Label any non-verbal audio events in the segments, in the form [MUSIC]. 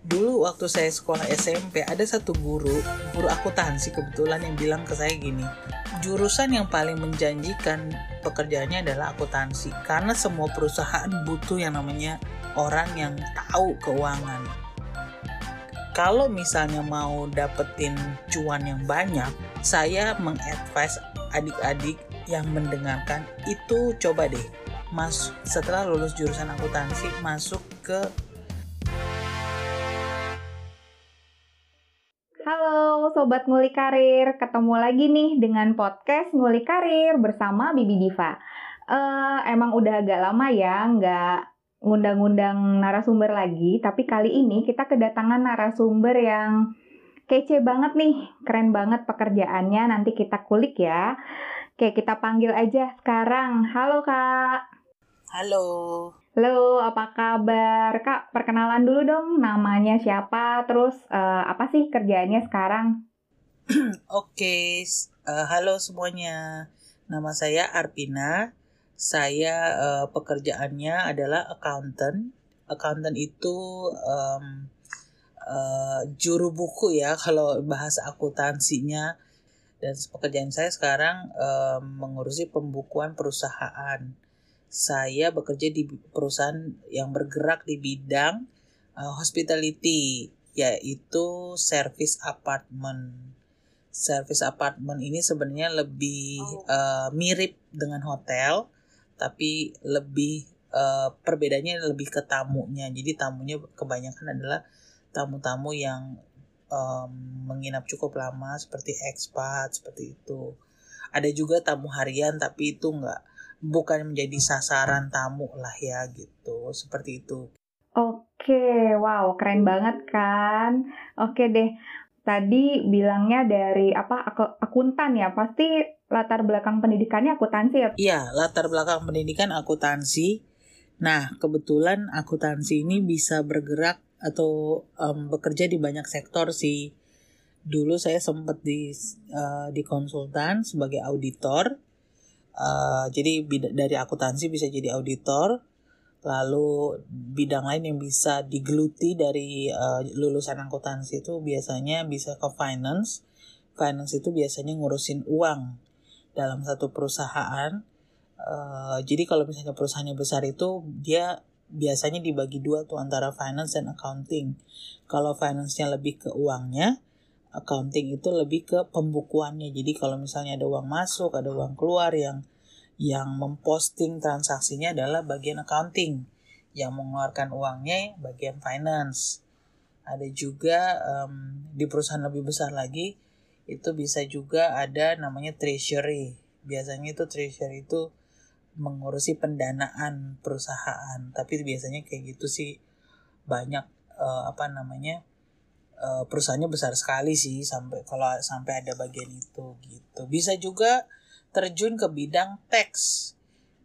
Dulu waktu saya sekolah SMP ada satu guru, guru akuntansi kebetulan yang bilang ke saya gini, jurusan yang paling menjanjikan pekerjaannya adalah akuntansi karena semua perusahaan butuh yang namanya orang yang tahu keuangan. Kalau misalnya mau dapetin cuan yang banyak, saya mengadvise adik-adik yang mendengarkan itu coba deh mas setelah lulus jurusan akuntansi masuk ke Halo Sobat Nguli Karir, ketemu lagi nih dengan podcast Nguli Karir bersama Bibi Diva. Uh, emang udah agak lama ya nggak ngundang-ngundang narasumber lagi, tapi kali ini kita kedatangan narasumber yang kece banget nih, keren banget pekerjaannya, nanti kita kulik ya. Oke, kita panggil aja sekarang. Halo Kak. Halo. Halo, apa kabar? Kak, perkenalan dulu dong namanya siapa, terus uh, apa sih kerjaannya sekarang? [CLEARS THROAT] Oke, okay. uh, eh, halo semuanya. Nama saya Arpina. Saya uh, pekerjaannya adalah accountant. Accountant itu um, uh, juru buku ya [LAUGHS] kalau bahasa akuntansinya. Dan pekerjaan saya sekarang um, mengurusi pembukuan perusahaan saya bekerja di perusahaan yang bergerak di bidang uh, hospitality yaitu service apartment. Service apartment ini sebenarnya lebih uh, mirip dengan hotel tapi lebih uh, perbedaannya lebih ke tamunya. Jadi tamunya kebanyakan adalah tamu-tamu yang um, menginap cukup lama seperti expat seperti itu. Ada juga tamu harian tapi itu enggak bukan menjadi sasaran tamu lah ya gitu seperti itu Oke, wow, keren banget kan? Oke deh, tadi bilangnya dari apa akuntan ya, pasti latar belakang pendidikannya akuntansi ya? Iya, latar belakang pendidikan akuntansi. Nah, kebetulan akuntansi ini bisa bergerak atau um, bekerja di banyak sektor sih. Dulu saya sempat di uh, di konsultan sebagai auditor Uh, jadi dari akuntansi bisa jadi auditor, lalu bidang lain yang bisa digeluti dari uh, lulusan akuntansi itu biasanya bisa ke finance. Finance itu biasanya ngurusin uang dalam satu perusahaan. Uh, jadi kalau misalnya perusahaannya besar itu dia biasanya dibagi dua tuh antara finance dan accounting. Kalau finance-nya lebih ke uangnya, accounting itu lebih ke pembukuannya. Jadi kalau misalnya ada uang masuk, ada uang keluar yang yang memposting transaksinya adalah bagian accounting. Yang mengeluarkan uangnya bagian finance. Ada juga um, di perusahaan lebih besar lagi itu bisa juga ada namanya treasury. Biasanya itu treasury itu mengurusi pendanaan perusahaan. Tapi biasanya kayak gitu sih banyak uh, apa namanya uh, perusahaannya besar sekali sih sampai kalau sampai ada bagian itu gitu. Bisa juga terjun ke bidang teks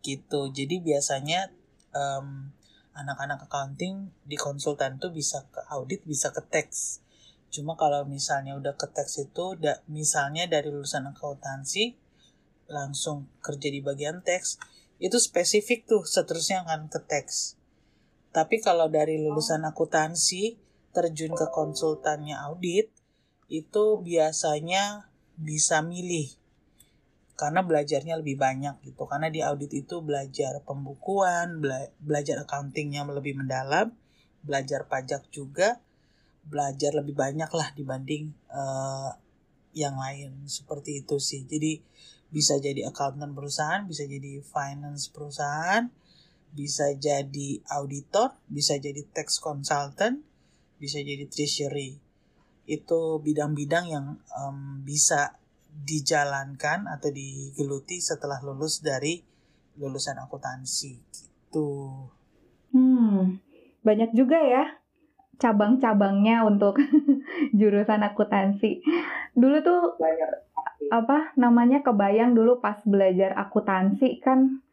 gitu. Jadi biasanya um, anak-anak accounting di konsultan tuh bisa ke audit bisa ke teks. Cuma kalau misalnya udah ke teks itu da, misalnya dari lulusan akuntansi langsung kerja di bagian teks itu spesifik tuh seterusnya akan ke teks. Tapi kalau dari lulusan akuntansi terjun ke konsultannya audit itu biasanya bisa milih. Karena belajarnya lebih banyak gitu. Karena di audit itu belajar pembukuan bela belajar accountingnya lebih mendalam belajar pajak juga belajar lebih banyak lah dibanding uh, yang lain. Seperti itu sih. Jadi bisa jadi accountant perusahaan bisa jadi finance perusahaan bisa jadi auditor bisa jadi tax consultant bisa jadi treasury itu bidang-bidang yang um, bisa dijalankan atau digeluti setelah lulus dari lulusan akuntansi gitu. Hmm, banyak juga ya cabang-cabangnya untuk [LAUGHS] jurusan akuntansi. Dulu tuh banyak apa namanya kebayang dulu pas belajar akuntansi kan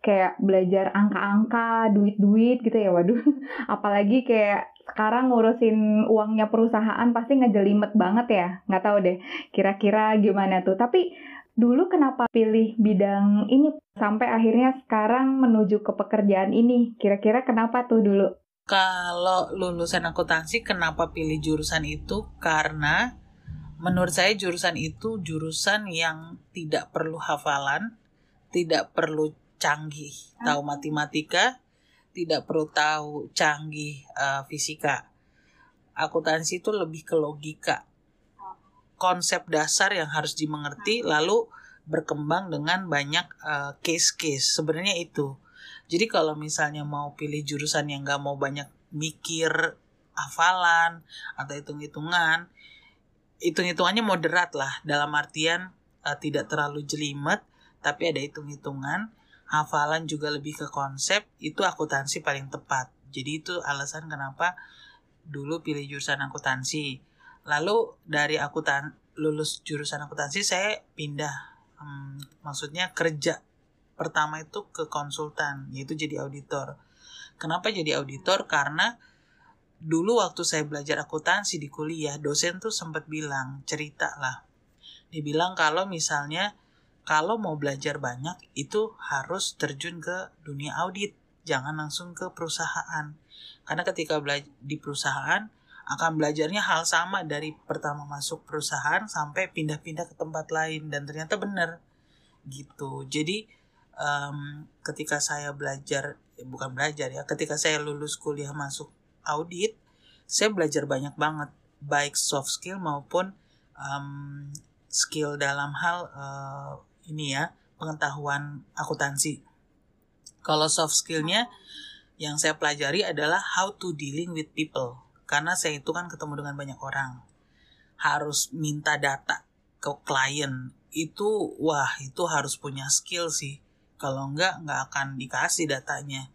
kayak belajar angka-angka, duit-duit gitu ya. Waduh, [LAUGHS] apalagi kayak sekarang ngurusin uangnya perusahaan pasti ngejelimet banget ya. Nggak tahu deh kira-kira gimana tuh. Tapi dulu kenapa pilih bidang ini sampai akhirnya sekarang menuju ke pekerjaan ini? Kira-kira kenapa tuh dulu? Kalau lulusan akuntansi, kenapa pilih jurusan itu? Karena menurut saya jurusan itu jurusan yang tidak perlu hafalan, tidak perlu canggih tahu matematika, tidak perlu tahu canggih uh, fisika. Akuntansi itu lebih ke logika, konsep dasar yang harus dimengerti, lalu berkembang dengan banyak uh, case-case. Sebenarnya itu. Jadi kalau misalnya mau pilih jurusan yang gak mau banyak mikir hafalan atau hitung-hitungan, hitung-hitungannya moderat lah. Dalam artian uh, tidak terlalu jelimet, tapi ada hitung-hitungan, hafalan juga lebih ke konsep, itu akuntansi paling tepat. Jadi itu alasan kenapa dulu pilih jurusan akuntansi. Lalu dari akuntan lulus jurusan akuntansi saya pindah, hmm, maksudnya kerja pertama itu ke konsultan, yaitu jadi auditor. Kenapa jadi auditor? Karena dulu waktu saya belajar akuntansi di kuliah, dosen tuh sempat bilang, cerita lah. Dia bilang kalau misalnya kalau mau belajar banyak itu harus terjun ke dunia audit, jangan langsung ke perusahaan. Karena ketika di perusahaan akan belajarnya hal sama dari pertama masuk perusahaan sampai pindah-pindah ke tempat lain dan ternyata benar gitu. Jadi um, ketika saya belajar eh, bukan belajar ya ketika saya lulus kuliah masuk audit saya belajar banyak banget baik soft skill maupun um, skill dalam hal uh, ini ya pengetahuan akuntansi kalau soft skillnya yang saya pelajari adalah how to dealing with people karena saya itu kan ketemu dengan banyak orang harus minta data ke klien itu wah itu harus punya skill sih kalau enggak, enggak akan dikasih datanya.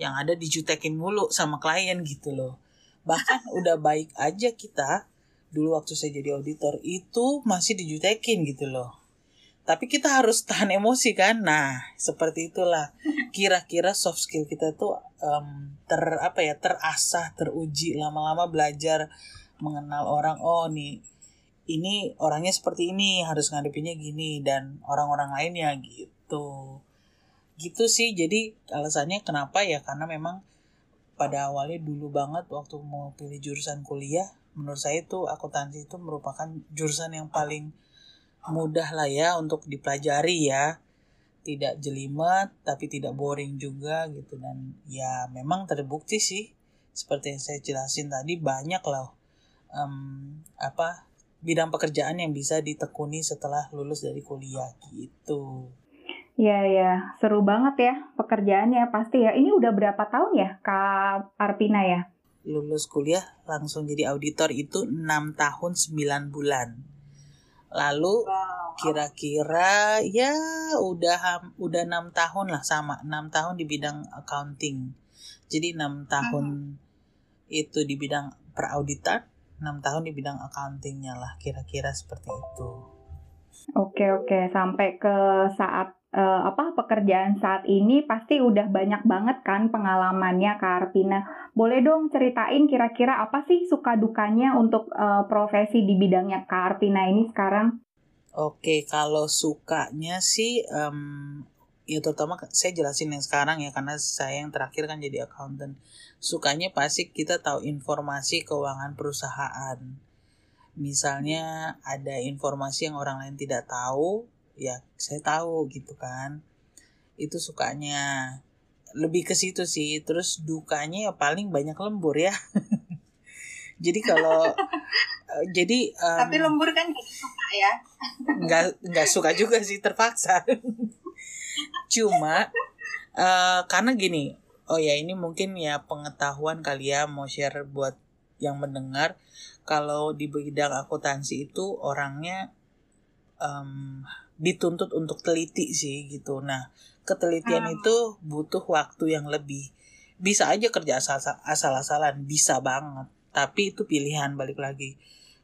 Yang ada dijutekin mulu sama klien gitu loh. Bahkan [LAUGHS] udah baik aja kita, dulu waktu saya jadi auditor, itu masih dijutekin gitu loh. Tapi kita harus [LAUGHS] tahan emosi kan. Nah, seperti itulah. Kira-kira soft skill kita tuh um, ter apa ya, terasah, teruji lama-lama belajar mengenal orang. Oh, nih ini orangnya seperti ini, harus ngadepinnya gini dan orang-orang lainnya gitu gitu sih jadi alasannya kenapa ya karena memang pada awalnya dulu banget waktu mau pilih jurusan kuliah menurut saya itu akuntansi itu merupakan jurusan yang paling mudah lah ya untuk dipelajari ya tidak jelimet tapi tidak boring juga gitu dan ya memang terbukti sih seperti yang saya jelasin tadi banyak loh um, apa bidang pekerjaan yang bisa ditekuni setelah lulus dari kuliah gitu. Iya, ya, seru banget ya pekerjaannya pasti ya. Ini udah berapa tahun ya Kak Arpina ya? Lulus kuliah langsung jadi auditor itu 6 tahun 9 bulan. Lalu kira-kira ya udah udah 6 tahun lah sama 6 tahun di bidang accounting. Jadi 6 tahun hmm. itu di bidang perauditan, 6 tahun di bidang accountingnya lah kira-kira seperti itu. Oke oke sampai ke saat uh, apa pekerjaan saat ini pasti udah banyak banget kan pengalamannya Kak Arpina. Boleh dong ceritain kira-kira apa sih suka dukanya untuk uh, profesi di bidangnya Kak Arpina ini sekarang? Oke, kalau sukanya sih um, ya terutama saya jelasin yang sekarang ya karena saya yang terakhir kan jadi accountant. Sukanya pasti kita tahu informasi keuangan perusahaan. Misalnya ada informasi yang orang lain tidak tahu, ya saya tahu gitu kan. Itu sukanya. Lebih ke situ sih. Terus dukanya ya paling banyak lembur ya. [LAUGHS] Jadi kalau uh, [LAUGHS] jadi um, tapi lembur kan gak suka ya. nggak nggak suka juga sih terpaksa. [LAUGHS] Cuma uh, karena gini oh ya ini mungkin ya pengetahuan kali ya mau share buat yang mendengar. Kalau di bidang akuntansi itu orangnya um, dituntut untuk teliti sih gitu. Nah, ketelitian hmm. itu butuh waktu yang lebih. Bisa aja kerja asal asal-asalan, bisa banget. Tapi itu pilihan balik lagi.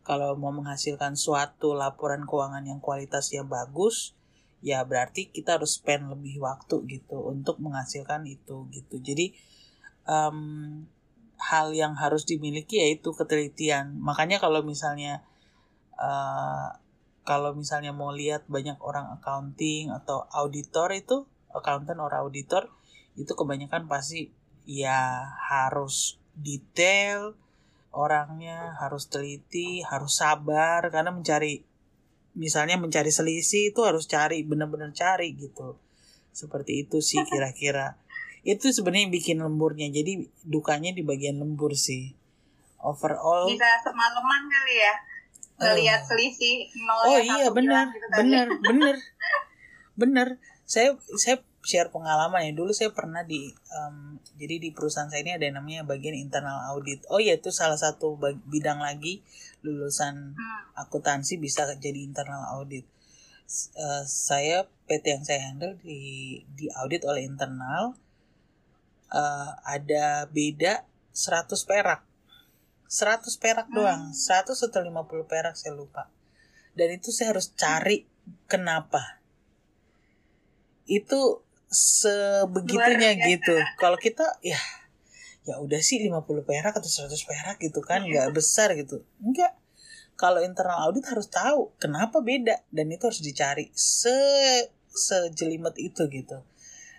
Kalau mau menghasilkan suatu laporan keuangan yang kualitasnya bagus, ya berarti kita harus spend lebih waktu gitu untuk menghasilkan itu gitu. Jadi um, hal yang harus dimiliki yaitu ketelitian. Makanya kalau misalnya uh, kalau misalnya mau lihat banyak orang accounting atau auditor itu accountant orang auditor itu kebanyakan pasti ya harus detail orangnya harus teliti harus sabar karena mencari misalnya mencari selisih itu harus cari benar-benar cari gitu. Seperti itu sih kira-kira. Itu sebenarnya bikin lemburnya jadi dukanya di bagian lembur sih. Overall Bisa semalaman kali ya ngelihat selisih nol oh yang iya benar gitu benar benar benar saya saya share pengalaman ya dulu saya pernah di em, jadi di perusahaan saya ini ada yang namanya bagian internal audit. Oh iya itu salah satu bidang lagi lulusan Hmm. akuntansi bisa jadi internal audit. Eh, saya PT yang saya handle di di audit oleh internal eh, ada beda 100 perak 100 perak doang. 100 atau 50 perak saya lupa. Dan itu saya harus cari kenapa. Itu sebegitunya Luar gitu. Kalau kita ya ya udah sih 50 perak atau 100 perak gitu kan nggak besar gitu. Enggak kalau internal audit harus tahu kenapa beda dan itu harus dicari se sejelimet itu gitu.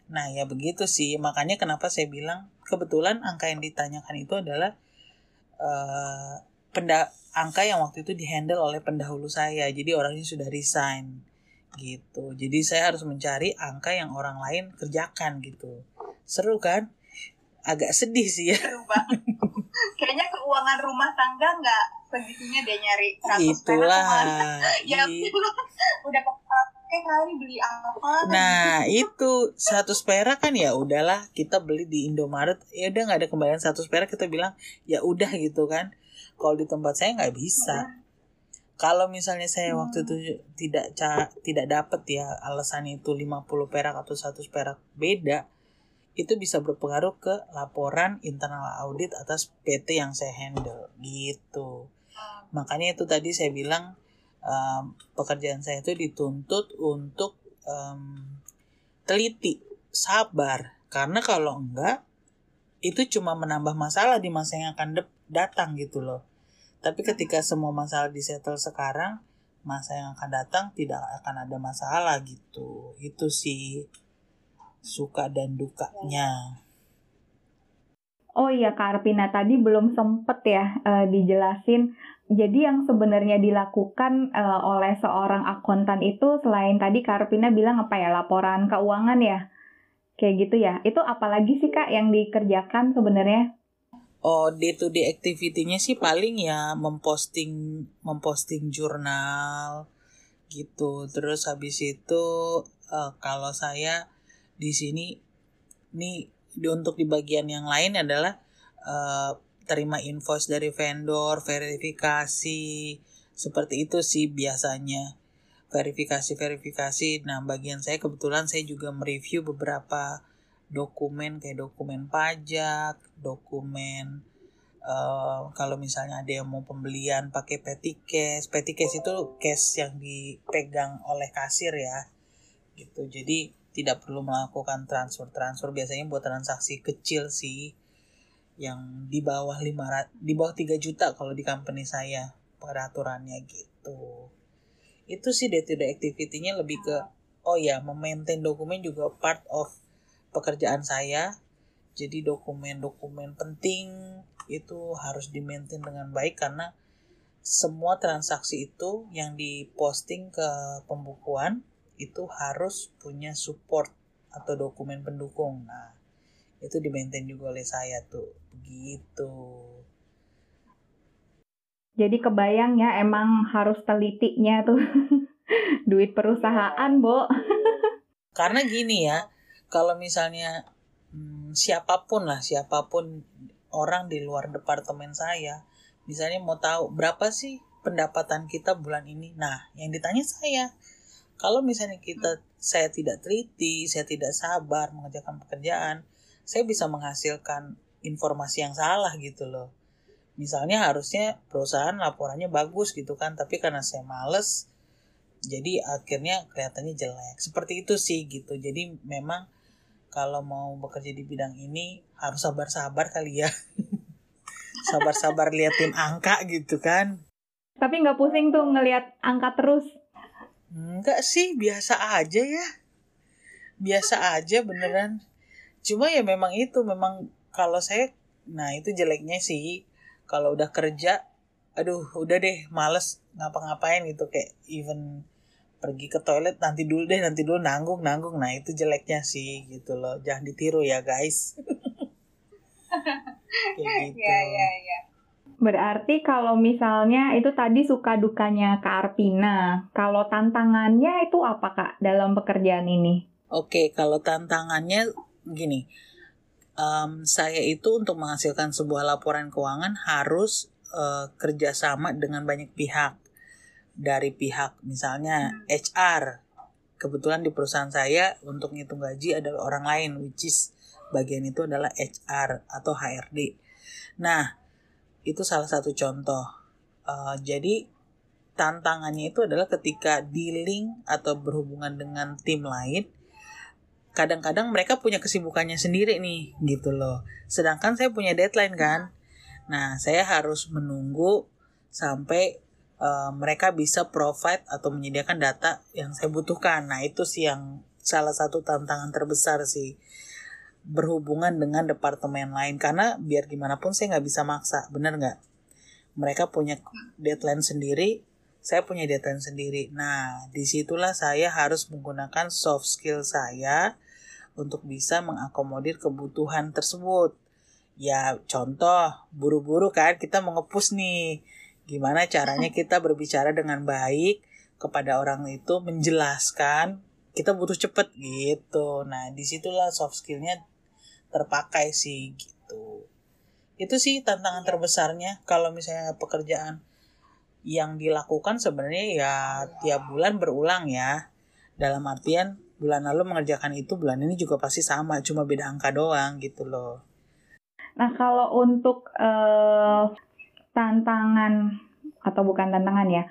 Nah ya begitu sih. Makanya kenapa saya bilang kebetulan angka yang ditanyakan itu adalah eh penda angka yang waktu itu dihandle oleh pendahulu saya. Jadi orangnya sudah resign gitu. Jadi saya harus mencari angka yang orang lain kerjakan gitu. Seru kan? Agak sedih sih ya. Seru banget. Kayaknya keuangan rumah tangga nggak segitunya dia nyari 100 perak itulah. [LAUGHS] Ya udah kepake kali beli apa. nah itu 100 perak kan ya udahlah kita beli di Indomaret. Ya udah nggak ada kembalian 100 perak kita bilang ya udah gitu kan. Kalau di tempat saya nggak bisa. Kalau misalnya saya waktu itu tidak ca tidak dapat ya alasan itu 50 perak atau 100 perak beda itu bisa berpengaruh ke laporan internal audit atas PT yang saya handle gitu. Makanya itu tadi saya bilang um, pekerjaan saya itu dituntut untuk um, teliti sabar. Karena kalau enggak itu cuma menambah masalah di masa yang akan datang gitu loh. Tapi ketika semua masalah disettle sekarang masa yang akan datang tidak akan ada masalah gitu. Itu sih suka dan dukanya. Oh iya Kak tadi belum sempet ya eh, dijelasin. Jadi yang sebenarnya dilakukan eh, oleh seorang akuntan itu selain tadi Kak Arpina bilang apa ya laporan keuangan ya, kayak gitu ya. Itu apalagi sih Kak yang dikerjakan sebenarnya? Oh, day to day activity-nya sih paling ya memposting memposting jurnal gitu. Terus habis itu eh, kalau saya di sini nih di untuk di bagian yang lain adalah eh, terima invoice dari vendor, verifikasi seperti itu sih biasanya. Verifikasi-verifikasi. Nah, bagian saya kebetulan saya juga mereview beberapa dokumen kayak dokumen pajak, dokumen eh, kalau misalnya ada yang mau pembelian pakai petty cash, petty cash itu cash yang dipegang oleh kasir ya, gitu. Jadi tidak perlu melakukan transfer transfer biasanya buat transaksi kecil sih, yang di bawah 500 di bawah 3 juta kalau di company saya peraturannya gitu. Itu sih day to day activity-nya lebih ke oh ya, memaintain dokumen juga part of pekerjaan saya. Jadi dokumen-dokumen penting itu harus di-maintain dengan baik karena semua transaksi itu yang diposting ke pembukuan itu harus punya support atau dokumen pendukung. Nah, itu di-maintain juga oleh saya tuh. Begitu. Jadi kebayang ya emang harus telitinya tuh [LAUGHS] duit perusahaan, Bo. [LAUGHS] Karena gini ya, kalau misalnya hmm, siapa pun lah, siapa pun orang di luar departemen saya, misalnya mau tahu berapa sih pendapatan kita bulan ini. Nah, yang ditanya saya, kalau misalnya kita saya tidak teliti, saya tidak sabar mengerjakan pekerjaan, saya bisa menghasilkan informasi yang salah gitu loh. Misalnya harusnya perusahaan laporannya bagus gitu kan, tapi karena saya males, jadi akhirnya kelihatannya jelek. Seperti itu sih gitu. Jadi memang kalau mau bekerja di bidang ini harus sabar-sabar kali ya. [LAUGHS] Sabar-sabar liatin angka gitu kan. Tapi nggak pusing tuh ngelihat angka terus. Enggak sih, biasa aja ya. Biasa aja beneran. Cuma ya memang itu, memang kalau saya nah itu jeleknya sih. Kalau udah kerja aduh udah deh males ngapa-ngapain gitu. Kayak even pergi ke toilet nanti dulu deh nanti dulu nanggung nanggung. Nah itu jeleknya sih gitu loh. Jangan ditiru ya guys. [LAUGHS] Kayak gitu. ya ya ya. Berarti kalau misalnya itu tadi suka dukanya Kak Arpina, kalau tantangannya itu apa Kak dalam pekerjaan ini? Oke, kalau tantangannya gini, um, saya itu untuk menghasilkan sebuah laporan keuangan harus uh, kerjasama dengan banyak pihak. Dari pihak misalnya HR, kebetulan di perusahaan saya untuk ngitung gaji ada orang lain, which is bagian itu adalah HR atau HRD. Nah, itu salah satu contoh. Uh, jadi tantangannya itu adalah ketika dealing atau berhubungan dengan tim lain, kadang-kadang mereka punya kesibukannya sendiri nih, gitu loh. Sedangkan saya punya deadline kan. Nah, saya harus menunggu sampai uh, mereka bisa provide atau menyediakan data yang saya butuhkan. Nah, itu sih yang salah satu tantangan terbesar sih berhubungan dengan departemen lain karena biar gimana pun saya nggak bisa maksa bener nggak mereka punya deadline sendiri saya punya deadline sendiri. Nah di situlah saya harus menggunakan soft skill saya untuk bisa mengakomodir kebutuhan tersebut. Ya contoh buru-buru kan kita mengepus nih. Gimana caranya [LAUGHS] kita berbicara dengan baik kepada orang itu menjelaskan kita butuh cepet gitu. Nah di situlah soft skillnya terpakai sih gitu. Itu sih tantangan terbesarnya kalau misalnya pekerjaan yang dilakukan sebenarnya ya tiap bulan berulang ya. Dalam artian bulan lalu mengerjakan itu bulan ini juga pasti sama, cuma beda angka doang gitu loh. Nah kalau untuk uh, tantangan atau bukan tantangan ya,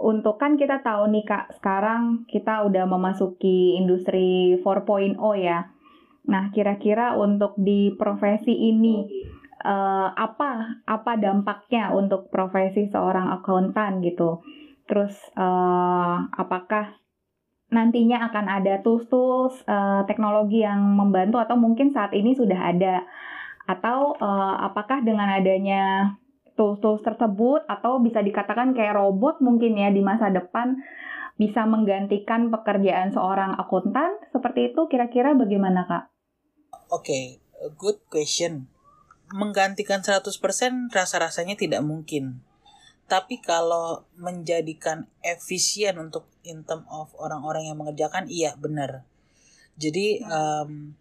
untuk kan kita tahu nih kak sekarang kita udah memasuki industri 4.0 ya Nah, kira-kira untuk di profesi ini uh, apa apa dampaknya untuk profesi seorang akuntan gitu? Terus uh, apakah nantinya akan ada tools-tools uh, teknologi yang membantu atau mungkin saat ini sudah ada atau uh, apakah dengan adanya tools-tools tersebut atau bisa dikatakan kayak robot mungkin ya di masa depan bisa menggantikan pekerjaan seorang akuntan seperti itu kira-kira bagaimana kak? Oke, okay, good question. Menggantikan 100% rasa-rasanya tidak mungkin. Tapi kalau menjadikan efisien untuk in term of orang-orang yang mengerjakan, iya benar. Jadi um,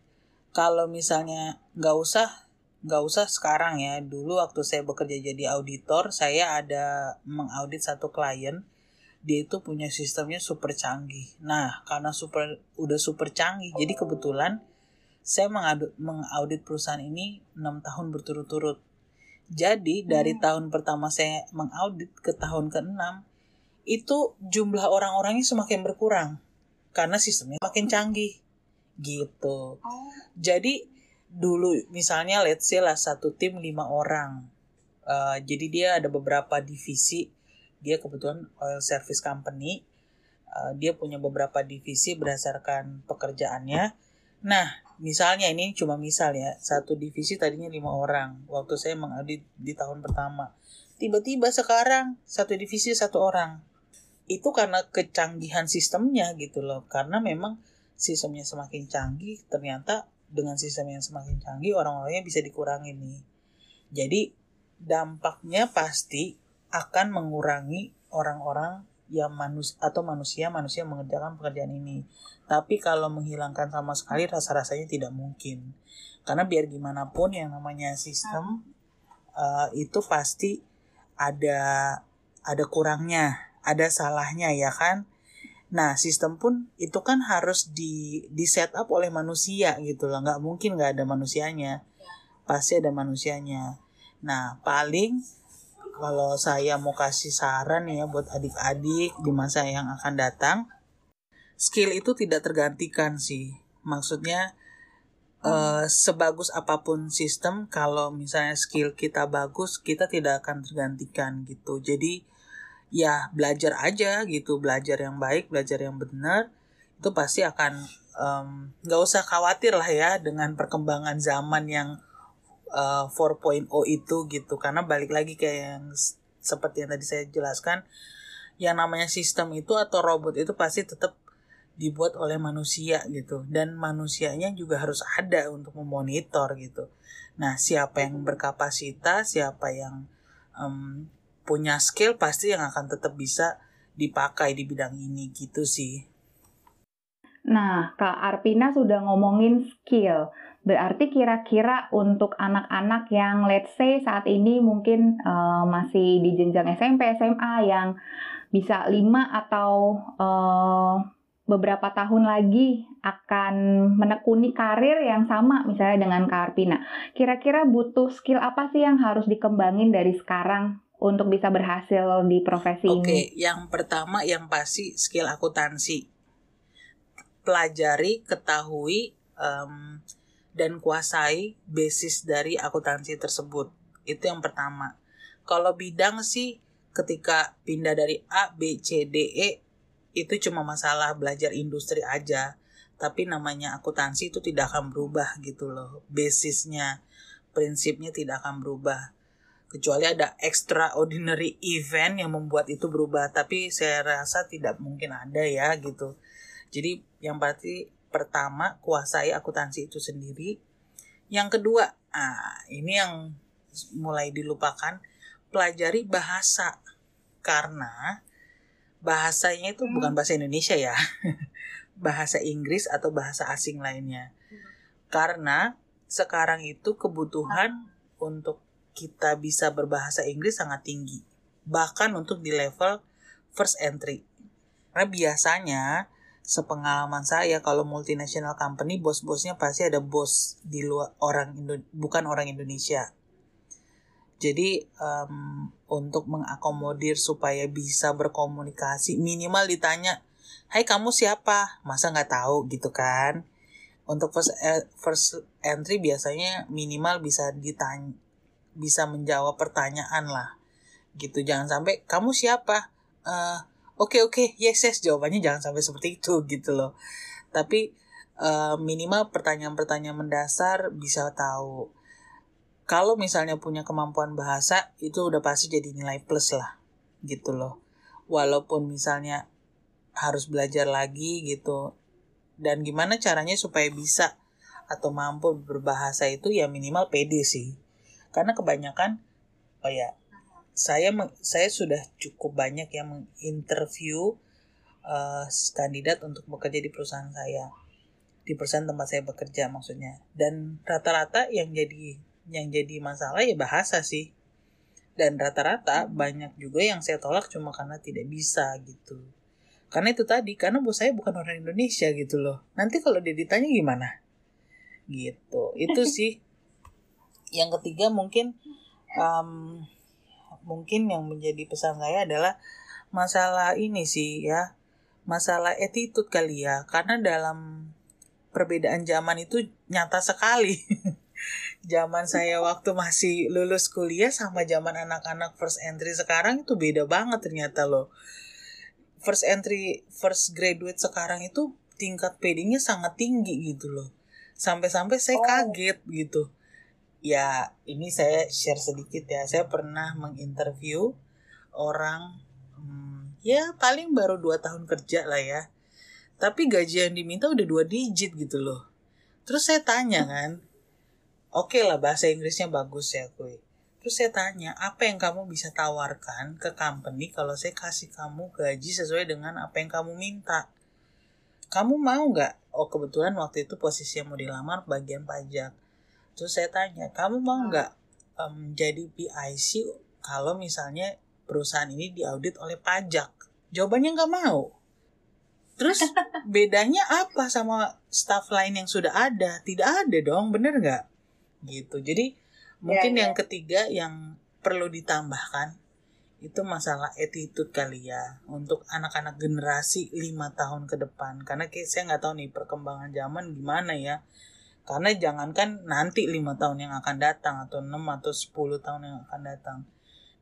kalau misalnya nggak usah nggak usah sekarang ya. Dulu waktu saya bekerja jadi auditor, saya ada mengaudit satu klien. Dia itu punya sistemnya super canggih. Nah, karena super udah super canggih, jadi kebetulan saya mengaudit, mengaudit perusahaan ini 6 tahun berturut-turut. Jadi dari hmm. tahun pertama saya mengaudit ke tahun ke-6 itu jumlah orang-orangnya semakin berkurang karena sistemnya makin canggih gitu. Oh. Jadi dulu misalnya let's say lah satu tim lima orang. Uh, jadi dia ada beberapa divisi. Dia kebetulan oil service company. Uh, dia punya beberapa divisi berdasarkan pekerjaannya. Nah, misalnya ini cuma misal ya satu divisi tadinya lima orang waktu saya mengaudit di tahun pertama. Tiba-tiba sekarang satu divisi satu orang. Itu karena kecanggihan sistemnya gitu loh. Karena memang sistemnya semakin canggih ternyata dengan sistem yang semakin canggih orang-orangnya bisa dikurangi nih. Jadi dampaknya pasti akan mengurangi orang-orang yang manus atau manusia manusia mengerjakan pekerjaan ini tapi kalau menghilangkan sama sekali rasa-rasanya tidak mungkin. Karena biar gimana pun yang namanya sistem uh, itu pasti ada ada kurangnya, ada salahnya ya kan. Nah sistem pun itu kan harus di di set up oleh manusia gitu loh, nggak mungkin nggak ada manusianya, pasti ada manusianya. Nah paling kalau saya mau kasih saran ya buat adik-adik di masa yang akan datang, skill itu tidak tergantikan sih. Maksudnya uh, sebagus apa pun sistem kalau misalnya skill kita bagus, kita tidak akan tergantikan gitu. Jadi ya belajar aja gitu, belajar yang baik, belajar yang benar itu pasti akan nggak um, usah khawatir lah ya dengan perkembangan zaman yang uh, 4.0 itu gitu. Karena balik lagi kayak yang seperti yang tadi saya jelaskan yang namanya sistem itu atau robot itu pasti tetap dibuat oleh manusia gitu. Dan manusianya juga harus ada untuk memonitor gitu. Nah siapa yang berkapasitas siapa yang um, punya skill pasti yang akan tetap bisa dipakai di bidang ini gitu sih. Nah, Kak Arpina sudah ngomongin skill. Berarti kira-kira untuk anak-anak yang let's say saat ini mungkin uh, masih di jenjang SMP, SMA yang bisa 5 atau uh, beberapa tahun lagi akan menekuni karir yang sama misalnya dengan Kak Arpina. Kira-kira butuh skill apa sih yang harus dikembangin dari sekarang untuk bisa berhasil di profesi Oke, ini? Oke, yang pertama yang pasti skill akuntansi pelajari, ketahui, um, dan kuasai basis dari akuntansi tersebut. Itu yang pertama. Kalau bidang sih ketika pindah dari A, B, C, D, E itu cuma masalah belajar industri aja. Tapi namanya akuntansi itu tidak akan berubah gitu loh. Basisnya, prinsipnya tidak akan berubah. Kecuali ada extraordinary event yang membuat itu berubah. Tapi saya rasa tidak mungkin ada ya gitu jadi yang pasti pertama kuasai akuntansi itu sendiri. Yang kedua, ah ini yang mulai dilupakan, pelajari bahasa. Karena bahasanya itu bukan bahasa Indonesia ya. [LAUGHS] bahasa Inggris atau bahasa asing lainnya. Karena sekarang itu kebutuhan untuk kita bisa berbahasa Inggris sangat tinggi. Bahkan untuk di level first entry. Karena biasanya sepengalaman saya kalau multinational company bos-bosnya pasti ada bos di luar orang Indo bukan orang Indonesia. Jadi um, untuk mengakomodir supaya bisa berkomunikasi minimal ditanya, Hai kamu siapa? Masa nggak tahu gitu kan? Untuk first e, first entry biasanya minimal bisa ditanya bisa menjawab pertanyaan lah gitu jangan sampai kamu siapa uh, oke okay, oke. Okay, yes yes. Jawabannya jangan sampai seperti itu [LAUGHS] gitu loh. Tapi uh, minimal pertanyaan-pertanyaan mendasar bisa tahu. Kalau misalnya punya kemampuan bahasa itu udah pasti jadi nilai plus lah gitu loh. Walaupun misalnya harus belajar lagi gitu. Dan gimana caranya supaya bisa atau mampu berbahasa itu ya minimal pede sih. Karena kebanyakan oh ya saya saya sudah cukup banyak yang menginterview uh, kandidat untuk bekerja di perusahaan saya. Di perusahaan tempat saya bekerja maksudnya. Dan rata-rata yang jadi yang jadi masalah ya bahasa sih. Dan rata-rata banyak juga yang saya tolak cuma karena tidak bisa gitu. Karena itu tadi karena bos saya bukan orang Indonesia gitu loh. Nanti kalau dia ditanya gimana? Gitu. Itu [LAUGHS] sih. Yang ketiga mungkin um, mungkin yang menjadi pesan saya adalah masalah ini sih ya masalah attitude kali ya. Karena dalam perbedaan zaman itu nyata sekali. [LAUGHS] Zaman saya waktu masih lulus kuliah sama zaman anak-anak first entry sekarang itu beda banget ternyata loh. First entry first graduate sekarang itu tingkat PD-nya sangat tinggi gitu loh. Sampai-sampai saya oh. kaget gitu ya ini saya share sedikit ya. Saya pernah menginterview orang hmm, ya paling baru dua tahun kerja lah ya. Tapi gaji yang diminta udah dua digit gitu loh. Terus saya tanya kan oke okay lah bahasa Inggrisnya bagus ya kue terus saya tanya apa yang kamu bisa tawarkan ke company kalau saya kasih kamu gaji sesuai dengan apa yang kamu minta? Kamu mau nggak? Oh kebetulan waktu itu posisi yang mau dilamar bagian pajak Terus saya tanya, kamu mau hmm. nggak um, jadi PIC kalau misalnya perusahaan ini diaudit oleh pajak? Jawabannya nggak mau. Terus [LAUGHS] bedanya apa sama staff lain yang sudah ada? Tidak ada dong, bener nggak? Gitu. Jadi mungkin yeah, yang ketiga yang perlu ditambahkan itu masalah attitude kali ya untuk anak-anak generasi lima tahun ke depan karena saya nggak tahu nih perkembangan zaman gimana ya karena jangankan nanti lima tahun yang akan datang atau enam atau sepuluh tahun yang akan datang.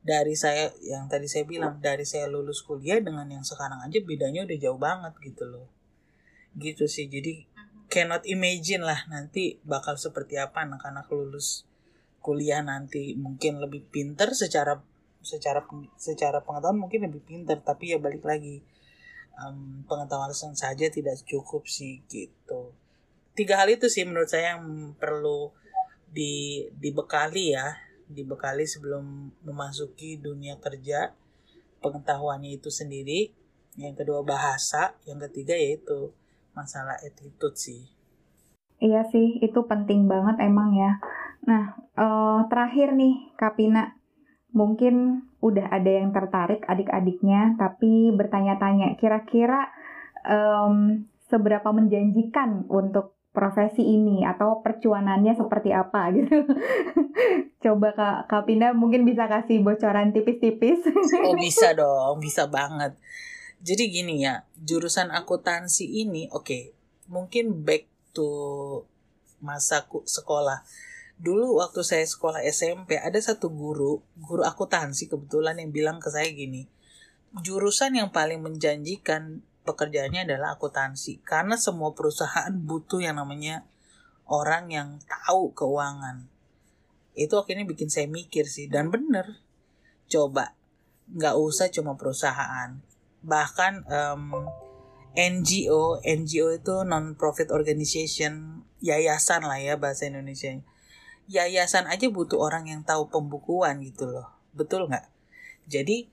Dari saya yang tadi saya bilang dari saya lulus kuliah dengan yang sekarang aja bedanya udah jauh banget gitu loh. Gitu sih. Jadi cannot imagine lah nanti bakal seperti apa anak-anak lulus kuliah nanti mungkin lebih pinter secara secara secara pengetahuan mungkin lebih pinter tapi ya balik lagi um, pengetahuan saja tidak cukup sih gitu tiga hal itu sih menurut saya yang perlu di dibekali ya dibekali sebelum memasuki dunia kerja pengetahuannya itu sendiri yang kedua bahasa yang ketiga yaitu masalah attitude sih Iya sih, itu penting banget emang ya. Nah, uh, terakhir nih, Kapina. Mungkin udah ada yang tertarik adik-adiknya, tapi bertanya-tanya, kira-kira um, seberapa menjanjikan untuk profesi ini atau percuanannya seperti apa [LAUGHS] gitu. Coba Kak Kapina mungkin bisa kasih bocoran tipis-tipis. oh [LAUGHS] bisa dong, bisa banget. Jadi gini ya, jurusan akuntansi ini oke, okay, mungkin back to masa sekolah. Dulu waktu saya sekolah SMP ada satu guru, guru akuntansi kebetulan yang bilang ke saya gini, jurusan yang paling menjanjikan pekerjaannya adalah akuntansi karena semua perusahaan butuh yang namanya orang yang tahu keuangan. Itu akhirnya bikin saya mikir sih dan bener. Coba nggak usah cuma perusahaan, bahkan um, NGO, NGO itu non-profit organization, yayasan lah ya bahasa Indonesia. Yayasan aja butuh orang yang tahu pembukuan gitu loh, betul nggak? Jadi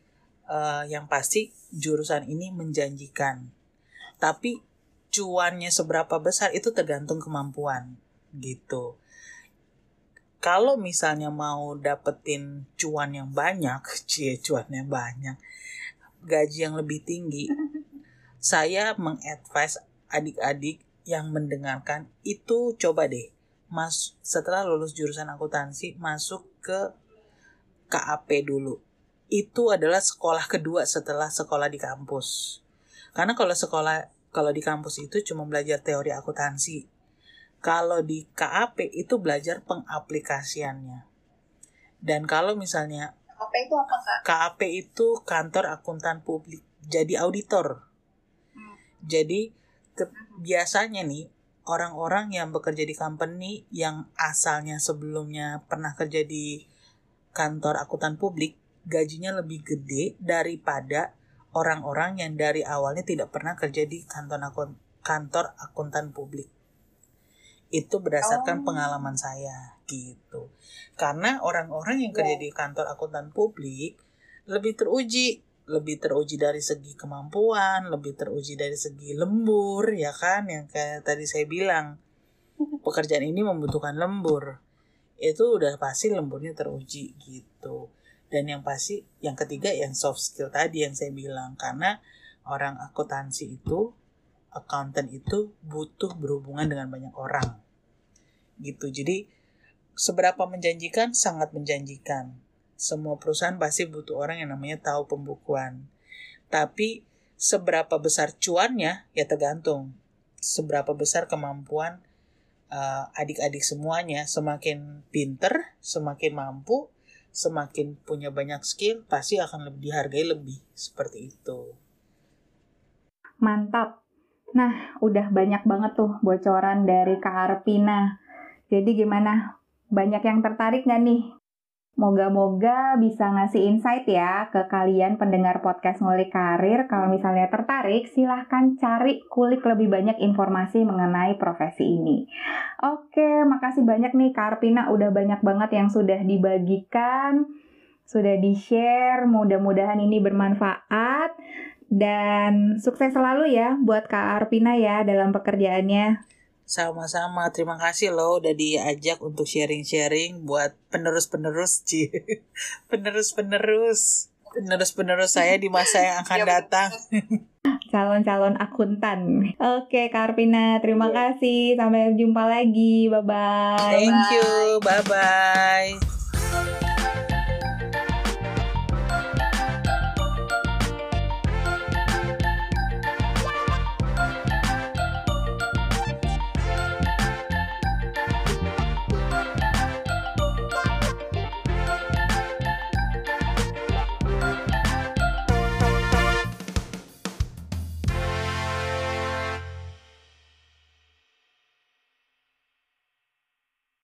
uh, yang pasti jurusan ini menjanjikan, tapi cuannya seberapa besar itu tergantung kemampuan gitu. Kalau misalnya mau dapetin cuan yang banyak, cie cuan yang banyak, gaji yang lebih tinggi, saya mengadvise adik-adik yang mendengarkan itu coba deh mas setelah lulus jurusan akuntansi masuk ke KAP dulu itu adalah sekolah kedua setelah sekolah di kampus. Karena kalau sekolah kalau di kampus itu cuma belajar teori akuntansi. Kalau di KAP itu belajar pengaplikasiannya. Dan kalau misalnya KAP itu apa kak? KAP itu kantor akuntan publik jadi auditor. Jadi ke, biasanya nih orang-orang yang bekerja di company yang asalnya sebelumnya pernah kerja di kantor akuntan publik gajinya lebih gede daripada orang-orang yang dari awalnya tidak pernah kerja di kantor akun kantor akuntan publik. Itu berdasarkan oh. pengalaman saya gitu. Karena orang-orang yang kerja iya. di kantor akuntan publik lebih teruji lebih teruji dari segi kemampuan, lebih teruji dari segi lembur, ya kan? Yang kayak tadi saya bilang, [LAUGHS] pekerjaan ini membutuhkan lembur. Itu udah pasti lemburnya teruji gitu. Dan yang pasti, yang ketiga yang soft skill tadi yang saya bilang. Karena orang akuntansi itu, accountant itu butuh berhubungan dengan banyak orang. Gitu. Jadi, seberapa menjanjikan? Sangat menjanjikan semua perusahaan pasti butuh orang yang namanya tahu pembukuan. Tapi seberapa besar cuannya ya tergantung seberapa besar kemampuan uh, adik-adik semuanya. Semakin pinter, semakin mampu, semakin punya banyak skill, pasti akan lebih dihargai lebih seperti itu. Mantap. Nah, udah banyak banget tuh bocoran dari Kak Arpina. Jadi gimana? Banyak yang tertarik nggak nih Moga-moga bisa ngasih insight ya ke kalian pendengar podcast ngulik karir. Kalau misalnya tertarik, silahkan cari kulik lebih banyak informasi mengenai profesi ini. Oke, makasih banyak nih Kak Arpina. Udah banyak banget yang sudah dibagikan, sudah di-share. Mudah-mudahan ini bermanfaat. Dan sukses selalu ya buat Kak Arpina ya dalam pekerjaannya. Sama-sama, terima kasih loh udah diajak untuk sharing-sharing buat penerus-penerus, Ci. [LAUGHS] Penerus-penerus. Penerus-penerus saya di masa yang akan iya, datang. [LAUGHS] Calon-calon akuntan. Oke, Karpina, terima ya. kasih. Sampai jumpa lagi. Bye-bye. Thank you. Bye-bye.